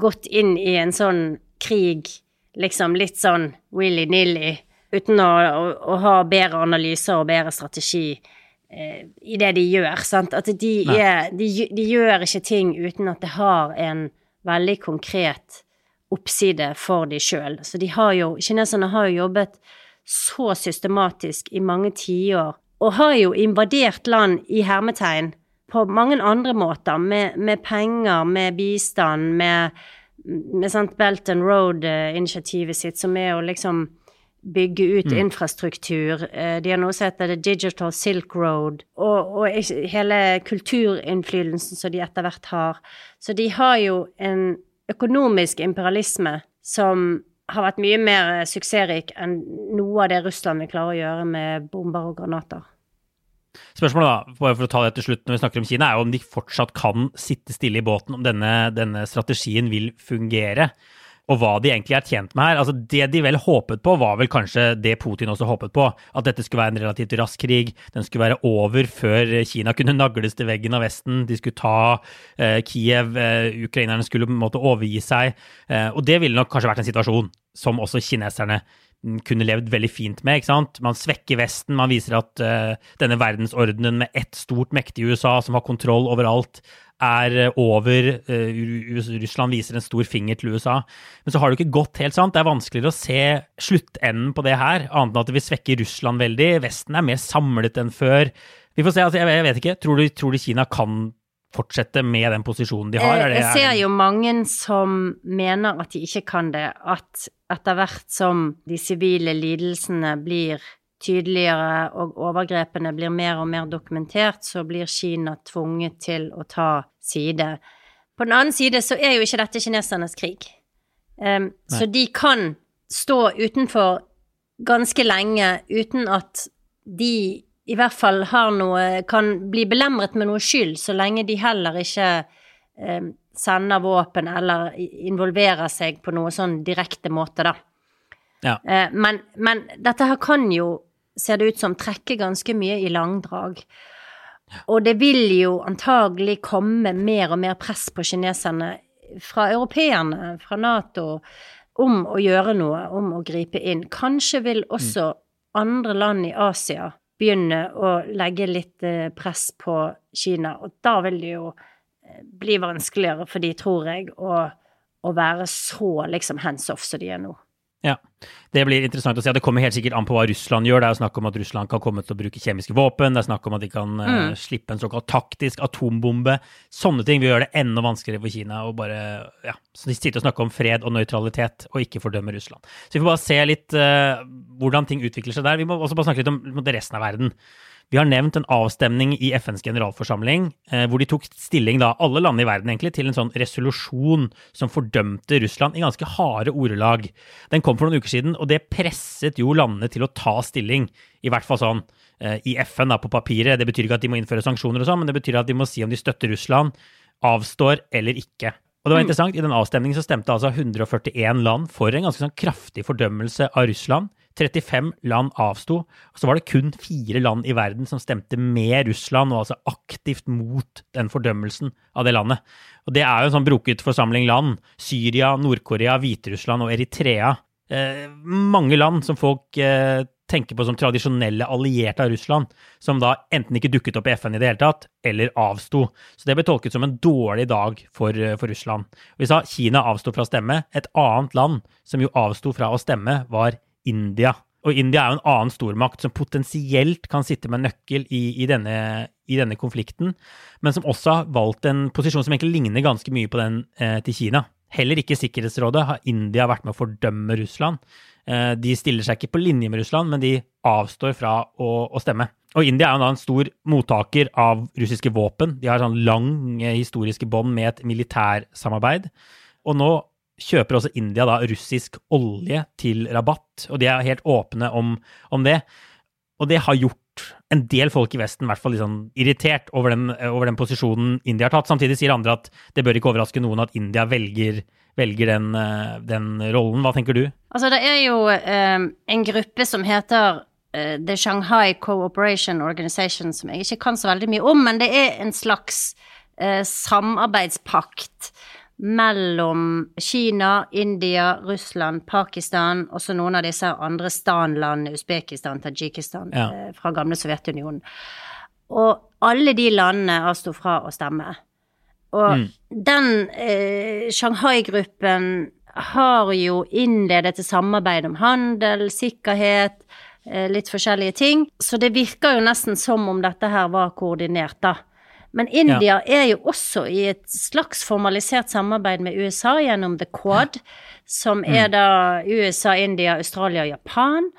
Speaker 2: gått inn i en sånn krig liksom litt sånn willy-nilly, uten å, å, å ha bedre analyser og bedre strategi i det de gjør. Sant? At de, er, de, de gjør ikke ting uten at det har en veldig konkret oppside for de sjøl. Så de har jo, kineserne har jo jobbet så systematisk i mange tiår, og har jo invadert land i hermetegn på mange andre måter, med, med penger, med bistand, med, med sant, Belt and Road-initiativet sitt, som er å liksom bygge ut infrastruktur. Eh, De har noe som heter The Digital Silk Road, og, og hele kulturinnflytelsen som de etter hvert har. Så de har jo en økonomisk imperialisme som har vært mye mer suksessrik enn noe av det Russland vil klare å gjøre med bomber og granater.
Speaker 1: Spørsmålet da, bare for å ta det til slutt når vi snakker om Kina, er jo om de fortsatt kan sitte stille i båten, om denne, denne strategien vil fungere, og hva de egentlig er tjent med her. Altså Det de vel håpet på, var vel kanskje det Putin også håpet på, at dette skulle være en relativt rask krig, den skulle være over før Kina kunne nagles til veggen av Vesten, de skulle ta eh, Kiev, eh, ukrainerne skulle på en måte overgi seg, eh, og det ville nok kanskje vært en situasjon som også kineserne mm, kunne levd veldig fint med. ikke sant? Man svekker Vesten, man viser at uh, denne verdensordenen med ett stort, mektig USA som har kontroll overalt, er eh, over. Eh, Ru- Ru- Russland viser en stor finger til USA. Men så har det ikke gått helt sant. Det er vanskeligere å se sluttenden på det her, annet enn at det vil svekke Russland veldig. Vesten er mer samlet enn før. Vi får se. altså Jeg vet ikke. Tror du, tror du Kina kan fortsette med den posisjonen de har? Det-
Speaker 2: Eh, Jeg
Speaker 1: er
Speaker 2: ser jo mange som mener at de ikke kan det. At etter hvert som de sivile lidelsene blir tydeligere og overgrepene blir mer og mer dokumentert, så blir Kina tvunget til å ta side. På den annen side så er jo ikke dette kinesernes krig. Um, så de kan stå utenfor ganske lenge uten at de i hvert fall har noe Kan bli belemret med noe skyld, så lenge de heller ikke um, sender våpen eller involverer seg på noe sånn direkte måte, da.
Speaker 1: Ja.
Speaker 2: Eh, men, men dette her kan jo, ser det ut som, trekker ganske mye i langdrag. Og det vil jo antagelig komme mer og mer press på kineserne fra europeerne, fra Nato, om å gjøre noe, om å gripe inn. Kanskje vil også andre land i Asia begynne å legge litt eh, press på Kina, og da vil det jo eh, bli vanskeligere for de, tror jeg, å, å være så liksom hands off som de er nå.
Speaker 1: Ja. Det blir interessant å se. Det kommer helt sikkert an på hva Russland gjør. Det er jo snakk om at Russland kan komme til å bruke kjemiske våpen. Det er snakk om at de kan eh, slippe en såkalt taktisk atombombe. Sånne ting vil gjøre det enda vanskeligere for Kina å bare ja, så de sitter og snakker om fred og nøytralitet, og ikke fordømme Russland. Så vi får bare se litt uh, hvordan ting utvikler seg der. Vi må også bare snakke litt om, om resten av verden. Vi har nevnt en avstemning i FNs generalforsamling eh, hvor de tok stilling, da, alle land i verden egentlig, til en sånn resolusjon som fordømte Russland i ganske harde ordelag. Den kom for noen uker siden, og det presset jo landene til å ta stilling. I hvert fall sånn eh, i FN, da, på papiret. Det betyr ikke at de må innføre sanksjoner og sånn, men det betyr at de må si om de støtter Russland, avstår eller ikke. Og det var interessant, I den avstemningen så stemte altså 141 land for en ganske sånn kraftig fordømmelse av Russland. 35 land avsto, og så var det kun fire land i verden som stemte med Russland, og altså aktivt mot den fordømmelsen av det landet. Og det er jo en sånn broket forsamling land. Syria, Nord-Korea, Hviterussland og Eritrea. Eh, mange land som folk eh, tenker på som tradisjonelle allierte av Russland, som da enten ikke dukket opp i FN i det hele tatt, eller avsto. Så det ble tolket som en dårlig dag for, eh, for Russland. Vi sa Kina avsto fra å stemme. Et annet land som jo avsto fra å stemme, var India. Og India er jo en annen stormakt som potensielt kan sitte med nøkkel i, i, denne, i, denne, konflikten, men som også har valgt en posisjon som egentlig ligner ganske mye på den eh, til Kina. Heller ikke i Sikkerhetsrådet har India vært med å fordømme Russland. Eh, de stiller seg ikke på linje med Russland, men de avstår fra å, å stemme. Og India er jo da en stor mottaker av russiske våpen. De har sånn lang eh, historiske bånd med et militærsamarbeid. Og nå kjøper også India da russisk olje til rabatt, og de er helt åpne om, om det. Og det har gjort en del folk i Vesten i hvert fall liksom irritert over den, over den, posisjonen India har tatt. Samtidig sier andre at det bør ikke overraske noen at India velger, velger den, den, rollen. Hva tenker du?
Speaker 2: Altså, det er jo eh, en gruppe som heter eh, The Shanghai Cooperation Organization, som jeg ikke kan så veldig mye om, men det er en slags eh, samarbeidspakt mellom Kina, India, Russland, Pakistan og så noen av disse andre stanlandene, Usbekistan, Tadsjikistan, ja. Eh, fra gamle Sovjetunionen. Og alle de landene avsto fra å stemme. Og mm. den eh, Shanghai-gruppen har jo innledet et samarbeid om handel, sikkerhet, eh, litt forskjellige ting. Så det virker jo nesten som om dette her var koordinert, da. Men India ja. er jo også i et slags formalisert samarbeid med USA gjennom The Quad, som mm. er da USA, India, Australia og Japan.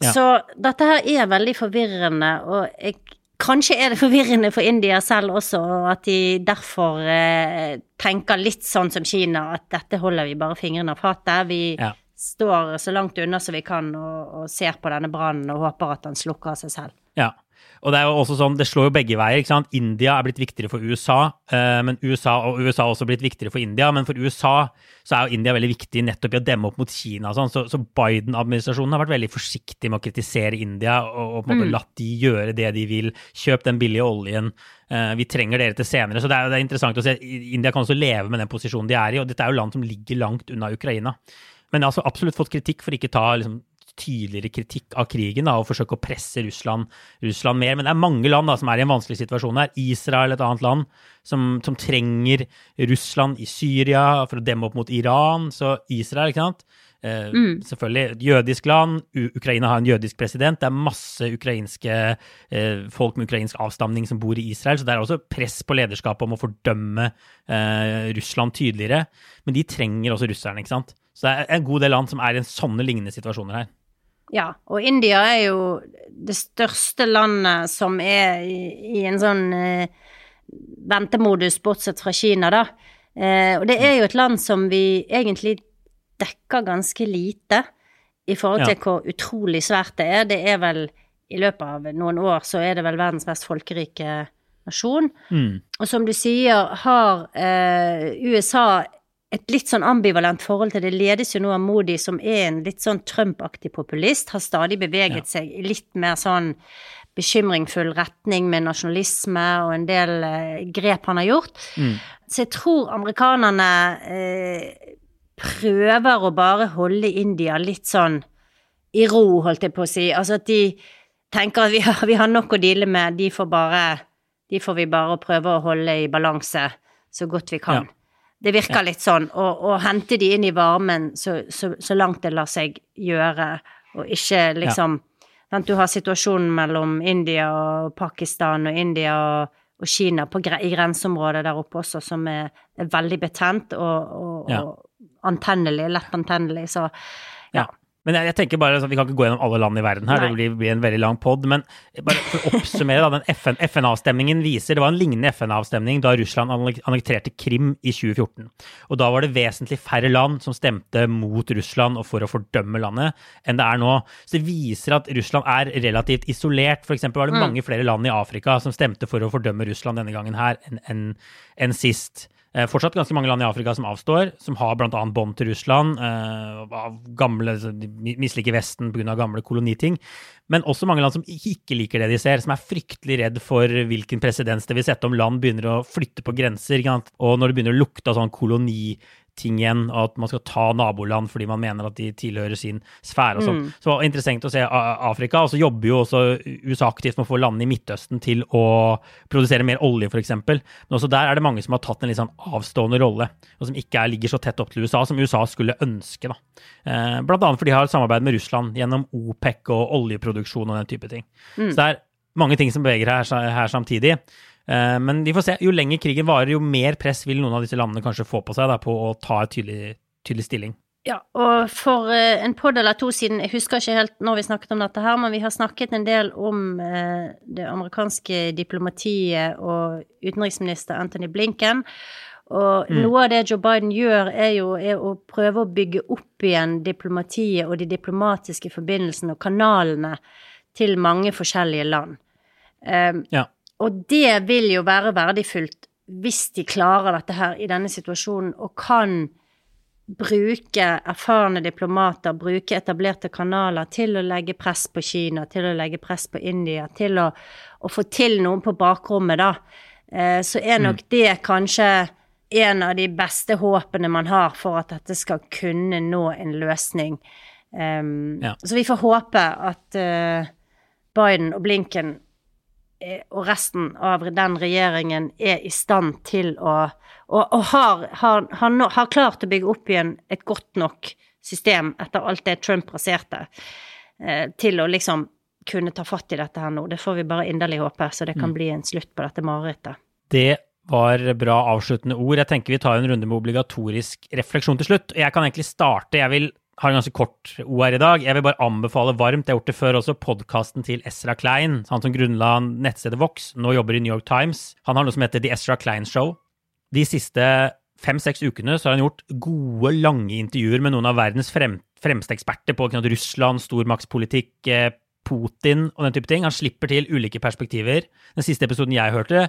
Speaker 2: Ja. Så dette her er veldig forvirrende, og jeg, kanskje er det forvirrende for India selv også, og at de derfor eh, tenker litt sånn som Kina, at dette holder vi bare fingrene av fatet. Vi ja. står så langt unna som vi kan og, og ser på denne brannen og håper at den slukker av seg selv.
Speaker 1: Ja. Og det er jo også sånn, det slår jo begge veier. ikke sant? India er blitt viktigere for USA, eh, men USA, og USA har også blitt viktigere for India. Men for USA så er jo India veldig viktig nettopp i å demme opp mot Kina. sånn, Så, så Biden-administrasjonen har vært veldig forsiktig med å kritisere India og, og på en måte mm. latt de gjøre det de vil. Kjøp den billige oljen. Eh, vi trenger dere til senere. Så det er, det er interessant å se. India kan også leve med den posisjonen de er i, og dette er jo land som ligger langt unna Ukraina. Men jeg har altså absolutt fått kritikk for ikke ta liksom, tydeligere kritikk av krigen da, og forsøke å presse Russland, Russland, mer. Men det er mange land da, som er i en vanskelig situasjon her. Israel, et annet land, som, som, trenger Russland i Syria for å demme opp mot Iran. Så Israel, ikke sant. Eh, mm. Selvfølgelig jødisk land. U Ukraina har en jødisk president. Det er masse ukrainske eh, folk med ukrainsk avstamning som bor i Israel. Så det er også press på lederskapet om å fordømme eh, Russland tydeligere. Men de trenger også russerne, ikke sant. Så det er en god del land som er i en sånne lignende situasjoner her.
Speaker 2: Ja, og India er jo det største landet som er i, i en sånn eh, ventemodus, bortsett fra Kina, da. Eh, og det er jo et land som vi egentlig dekker ganske lite i forhold til ja. hvor utrolig svært det er. Det er vel i løpet av noen år så er det vel verdens mest folkerike nasjon. Mm. Og som du sier, har eh, USA et litt sånn ambivalent forhold til det. ledes jo nå av Modi, som er en litt sånn Trump-aktig populist. Har stadig beveget ja. seg i litt mer sånn bekymringfull retning med nasjonalisme og en del eh, grep han har gjort. Mm. Så jeg tror amerikanerne eh, prøver å bare holde India litt sånn i ro, holdt jeg på å si. Altså at de tenker at vi har, vi har nok å deale med, de får bare De får vi bare prøve å holde i balanse så godt vi kan. Ja. Det virker litt sånn. Å hente de inn i varmen så, så, så, langt det lar seg gjøre, og ikke liksom ja. Du har situasjonen mellom India og Pakistan og India og, og Kina på, i grenseområdet der oppe også, som er, er veldig betent og, og, ja. og antennelig, lett antennelig. Så ja.
Speaker 1: Men jeg, jeg, tenker bare, Vi kan ikke gå gjennom alle land i verden her, Nei. det blir, blir, en veldig lang pod. Men bare for å oppsummere, da, den FN-avstemningen FN viser Det var en lignende FN-avstemning da Russland annekterte Krim i 2014. Og da var det vesentlig færre land som stemte mot Russland og for å fordømme landet, enn det er nå. Så det viser at Russland er relativt isolert. Eksempel var det mm. mange flere land i Afrika som stemte for å fordømme Russland denne gangen her enn en, en sist. Eh, fortsatt ganske mange land i Afrika som avstår, som har bl.a. bånd til Russland, eh, gamle, de misliker Vesten pga. gamle koloniting. Men også mange land som ikke liker det de ser, som er fryktelig redd for hvilken presedens det vil sette om land begynner å flytte på grenser. Og når det begynner å lukte av sånn koloni ting igjen, og at man skal ta naboland fordi man mener at de tilhører sin sfære og sånn. Mm. Så interessant å se Afrika. Og så jobber jo også USA aktivt med å få landene i Midtøsten til å produsere mer olje, f.eks. Men også der er det mange som har tatt en litt sånn avstående rolle, og som ikke er, ligger så tett opp til USA som USA skulle ønske. da. Eh, blant annet fordi de har samarbeid med Russland gjennom OPEC og oljeproduksjon og den type ting. Mm. Så det er mange ting som beveger her, her samtidig. Eh, men vi får se. Jo lenger krigen varer, jo mer press vil noen av disse landene kanskje få på seg da, på å ta en tydelig, tydelig stilling.
Speaker 2: Ja, og for eh, en podd eller to siden, jeg husker ikke helt når vi snakket om dette her, men vi har snakket en del om eh, det amerikanske diplomatiet og utenriksminister Anthony Blinken. Og mm. noe av det Joe Biden gjør, er jo er å prøve å bygge opp igjen diplomatiet og de diplomatiske forbindelsene og kanalene til mange forskjellige land. Um, ja. Og det vil jo være verdifullt hvis de klarer dette her i denne situasjonen og kan bruke erfarne diplomater, bruke etablerte kanaler til å legge press på Kina, til å legge press på India, til å, å få til noen på bakrommet, da. Eh, så er nok mm. det kanskje en av de beste håpene man har for at dette skal kunne nå en løsning. Um, ja. Så vi får håpe at uh, Biden og Blinken og resten av den regjeringen er i stand til å Og, og har, har, har, har, klart å bygge opp igjen et godt nok system etter alt det Trump raserte, eh, til å liksom kunne ta fatt i dette her nå. Det får vi bare inderlig håpe, så det kan mm. bli en slutt på dette marerittet.
Speaker 1: Det var bra avsluttende ord. Jeg tenker vi tar en runde med obligatorisk refleksjon til slutt. Jeg kan egentlig starte. Jeg vil har en ganske kort OR i dag. Jeg vil bare anbefale varmt, jeg har gjort det før også, podkasten til Ezra Klein, han som grunnla nettstedet Vox, nå jobber i New York Times. Han har noe som heter The Ezra Klein Show. De siste fem-seks ukene så har han gjort gode, lange intervjuer med noen av verdens frem, fremste eksperter på Russland, stormaktspolitikk, eh, Putin og den type ting. Han slipper til ulike perspektiver. Den siste episoden jeg hørte,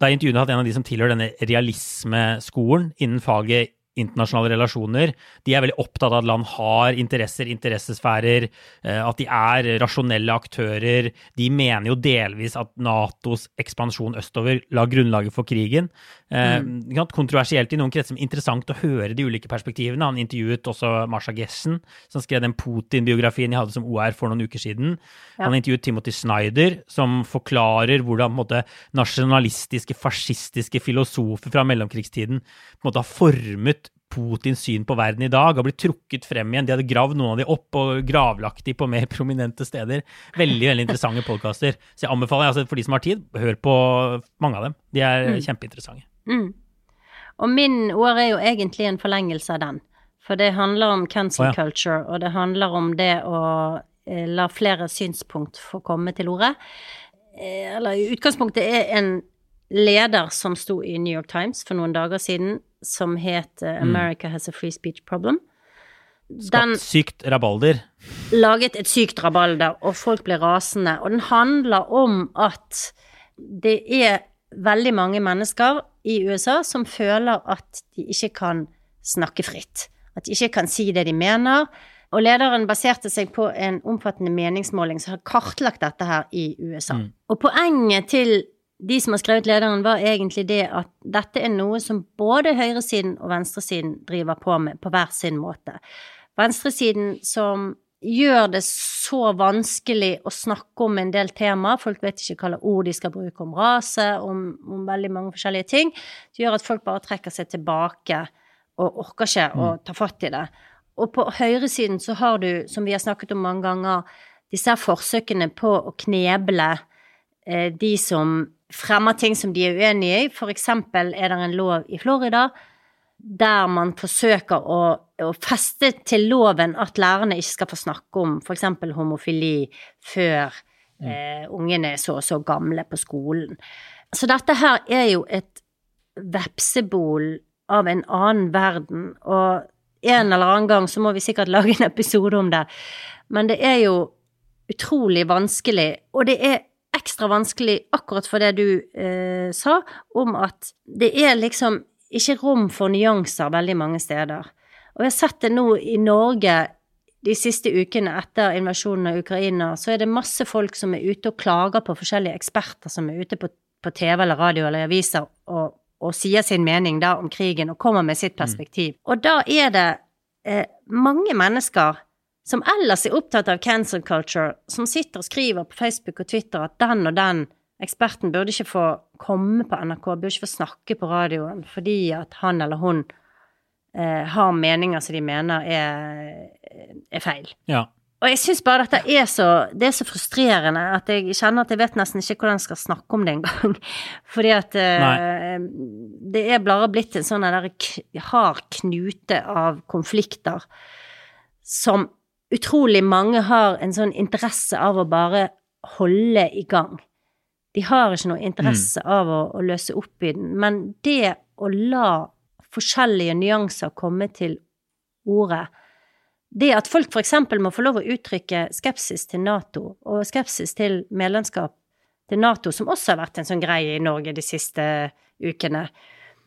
Speaker 1: da intervjuet hatt en av de som tilhører denne realismeskolen innen faget internasjonale relasjoner. De er veldig opptatt av at land har interesser, interessesfærer, eh, at de er rasjonelle aktører. De mener jo delvis at Natos ekspansjon østover la grunnlaget for krigen. Eh, mm. Kontroversielt i noen kretser, men interessant å høre de ulike perspektivene. Han intervjuet også Marsha Gessen, som skrev den Putin-biografien jeg hadde som OR for noen uker siden. Ja. Han intervjuet Timothy Snyder, som forklarer hvordan måte, nasjonalistiske, fascistiske filosofer fra mellomkrigstiden måte har formet Putins syn på verden i dag har blitt trukket frem igjen. De hadde gravd noen av de opp og gravlagt de på mer prominente steder. Veldig veldig interessante podkaster. Så jeg anbefaler altså, for de som har tid, hør på mange av dem. De er mm. kjempeinteressante.
Speaker 2: Mm. Og min ord er jo egentlig en forlengelse av den. For det handler om cancel oh, ja. culture, og det handler om det å eh, la flere synspunkt få komme til orde. Eh, eller i utgangspunktet er en leder som sto i New York Times for noen dager siden, som het uh, 'America Has a Free Speech Problem'.
Speaker 1: Den Skapt sykt rabalder.
Speaker 2: Laget et sykt rabalder, og folk ble rasende. Og den handler om at det er veldig mange mennesker i USA som føler at de ikke kan snakke fritt. At de ikke kan si det de mener. Og lederen baserte seg på en omfattende meningsmåling som har kartlagt dette her i USA. Mm. Og poenget til de som har skrevet lederen, var egentlig det at dette er noe som både høyresiden og venstresiden driver på med på hver sin måte. Venstresiden som gjør det så vanskelig å snakke om en del temaer. Folk vet ikke hvilke ord de skal bruke om rase, om, om veldig mange forskjellige ting. Det gjør at folk bare trekker seg tilbake og orker ikke å ta fatt i det. Og på høyresiden så har du, som vi har snakket om mange ganger, disse forsøkene på å kneble eh, de som fremmer ting som de er uenige i. For eksempel er det en lov i Florida der man forsøker å, å feste til loven at lærerne ikke skal få snakke om f.eks. homofili før eh, ungene er så og så gamle på skolen. Så dette her er jo et vepsebol av en annen verden, og en eller annen gang så må vi sikkert lage en episode om det, men det er jo utrolig vanskelig, og det er ekstra vanskelig akkurat for det du eh, sa, om at det er liksom ikke rom for nyanser veldig mange steder. Og jeg har sett det nå i Norge de siste ukene etter invasjonen av Ukraina, så er det masse folk som er ute og klager på forskjellige eksperter som er ute på, på TV eller radio eller aviser og, og, sier sin mening da om krigen og kommer med sitt perspektiv. Mm. Og da er det eh, mange mennesker som ellers er opptatt av cancel culture, som sitter og skriver på Facebook og Twitter at den og den eksperten burde ikke få komme på NRK, burde ikke få snakke på radioen fordi at han eller hun eh, har meninger som de mener er, er feil.
Speaker 1: Ja.
Speaker 2: Og jeg syns bare dette er så, det er så frustrerende at jeg kjenner at jeg vet nesten ikke hvordan jeg skal snakke om det engang. Fordi at eh, det er bare blitt en sånn hard knute av konflikter som utrolig mange har en sånn interesse av å bare holde i gang. De har ikke noe interesse mm. av å, å, løse opp i den. Men det å la forskjellige nyanser komme til ordet Det at folk for eksempel må få lov å uttrykke skepsis til Nato, og skepsis til medlemskap til Nato, som også har vært en sånn greie i Norge de siste ukene.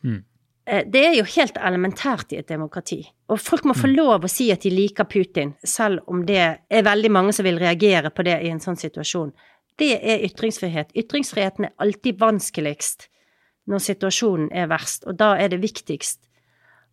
Speaker 2: Mm. Eh, det er jo helt elementært i et demokrati. Og folk må få mm. lov å si at de liker Putin, selv om det er veldig mange som vil reagere på det i en sånn situasjon. Det er ytringsfrihet. Ytringsfriheten er alltid vanskeligst når situasjonen er verst, og da er det viktigst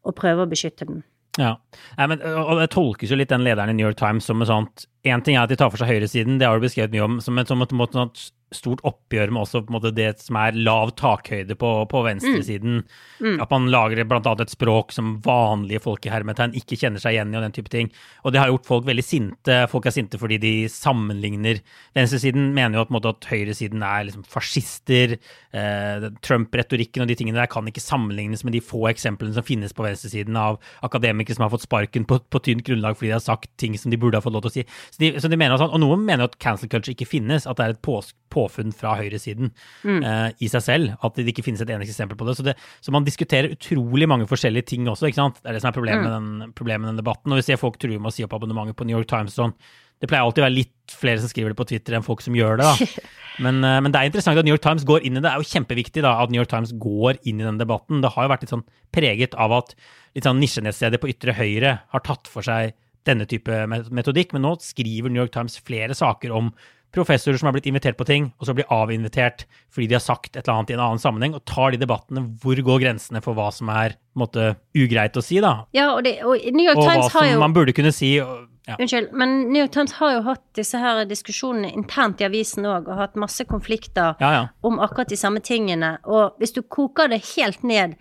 Speaker 2: å prøve å beskytte den.
Speaker 1: Ja, men, og det tolkes jo litt den lederen i New York Times som et sånt Én ting er at de tar for seg høyresiden, det har du beskrevet mye om, som et, som et, som et stort oppgjør med også måte det som er lav takhøyde på, på venstresiden. Mm. Mm. At man lager annet et språk som vanlige folk i hermetegn ikke kjenner seg igjen i, og den type ting. Og det har gjort folk veldig sinte. Folk er sinte fordi de sammenligner. Venstresiden mener jo at, måte, at høyresiden er liksom fascister. Eh, Trump-retorikken og de tingene der kan ikke sammenlignes med de få eksemplene som finnes på venstresiden av akademikere som har fått sparken på, på tynt grunnlag fordi de har sagt ting som de burde ha fått lov til å si. Så de, så de mener sånn, Og noen mener at cancel culture ikke finnes, at det er et på, påfunn fra høyresiden mm. uh, i seg selv. At det ikke finnes et eneste eksempel på det. Så, det. så, man diskuterer utrolig mange forskjellige ting også. ikke sant? Det er det som er problemet, mm. med, den, problemet med den debatten. Og vi ser folk truer med å si opp abonnementet på New York Times. sånn, det pleier alltid å være litt flere som skriver det på Twitter enn folk som gjør det. da. Men, uh, men, det er interessant at New York Times går inn i det. Det er jo kjempeviktig da, at New York Times går inn i den debatten. Det har jo vært litt sånn preget av at litt sånn nisjenettstedet på ytre høyre har tatt for seg denne type metodikk, men nå skriver New York Times flere saker om professorer som har blitt invitert på ting, og så blir avinvitert fordi de har sagt et eller annet i en annen sammenheng, og tar de debattene hvor går grensene for hva som er måte, ugreit å si, da.
Speaker 2: Ja, og, det, og New York og Times
Speaker 1: har
Speaker 2: jo
Speaker 1: Og hva som man burde kunne si. Og,
Speaker 2: ja. Unnskyld, men New York Times har jo hatt disse her diskusjonene internt i avisen òg, og hatt masse konflikter
Speaker 1: ja, ja.
Speaker 2: om akkurat de samme tingene. Og hvis du koker det helt ned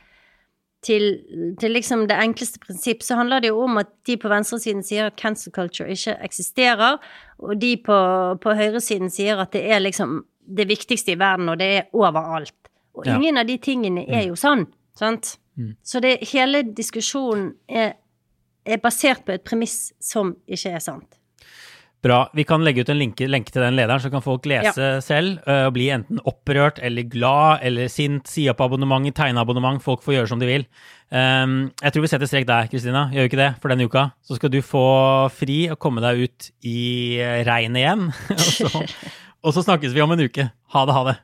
Speaker 2: til, til liksom det enkleste prinsipp, så handler det jo om at de på venstresiden sier at cancel culture ikke eksisterer, og de på, på høyresiden sier at det er liksom det viktigste i verden, og det er overalt. Og ja. ingen av de tingene er jo sånn, sant? Mm. Så det, hele diskusjonen er, er basert på et premiss som ikke er sant.
Speaker 1: Bra. Vi kan legge ut en lenke, lenke til den lederen, så kan folk lese ja. selv og bli enten opprørt eller glad eller sint, si opp abonnement, tegne abonnement. Folk får gjøre som de vil. Um, jeg tror vi setter strek der, Kristina. Gjør vi ikke det for denne uka? Så skal du få fri og komme deg ut i regnet igjen. og, så, og så snakkes vi om en uke. Ha det, ha det.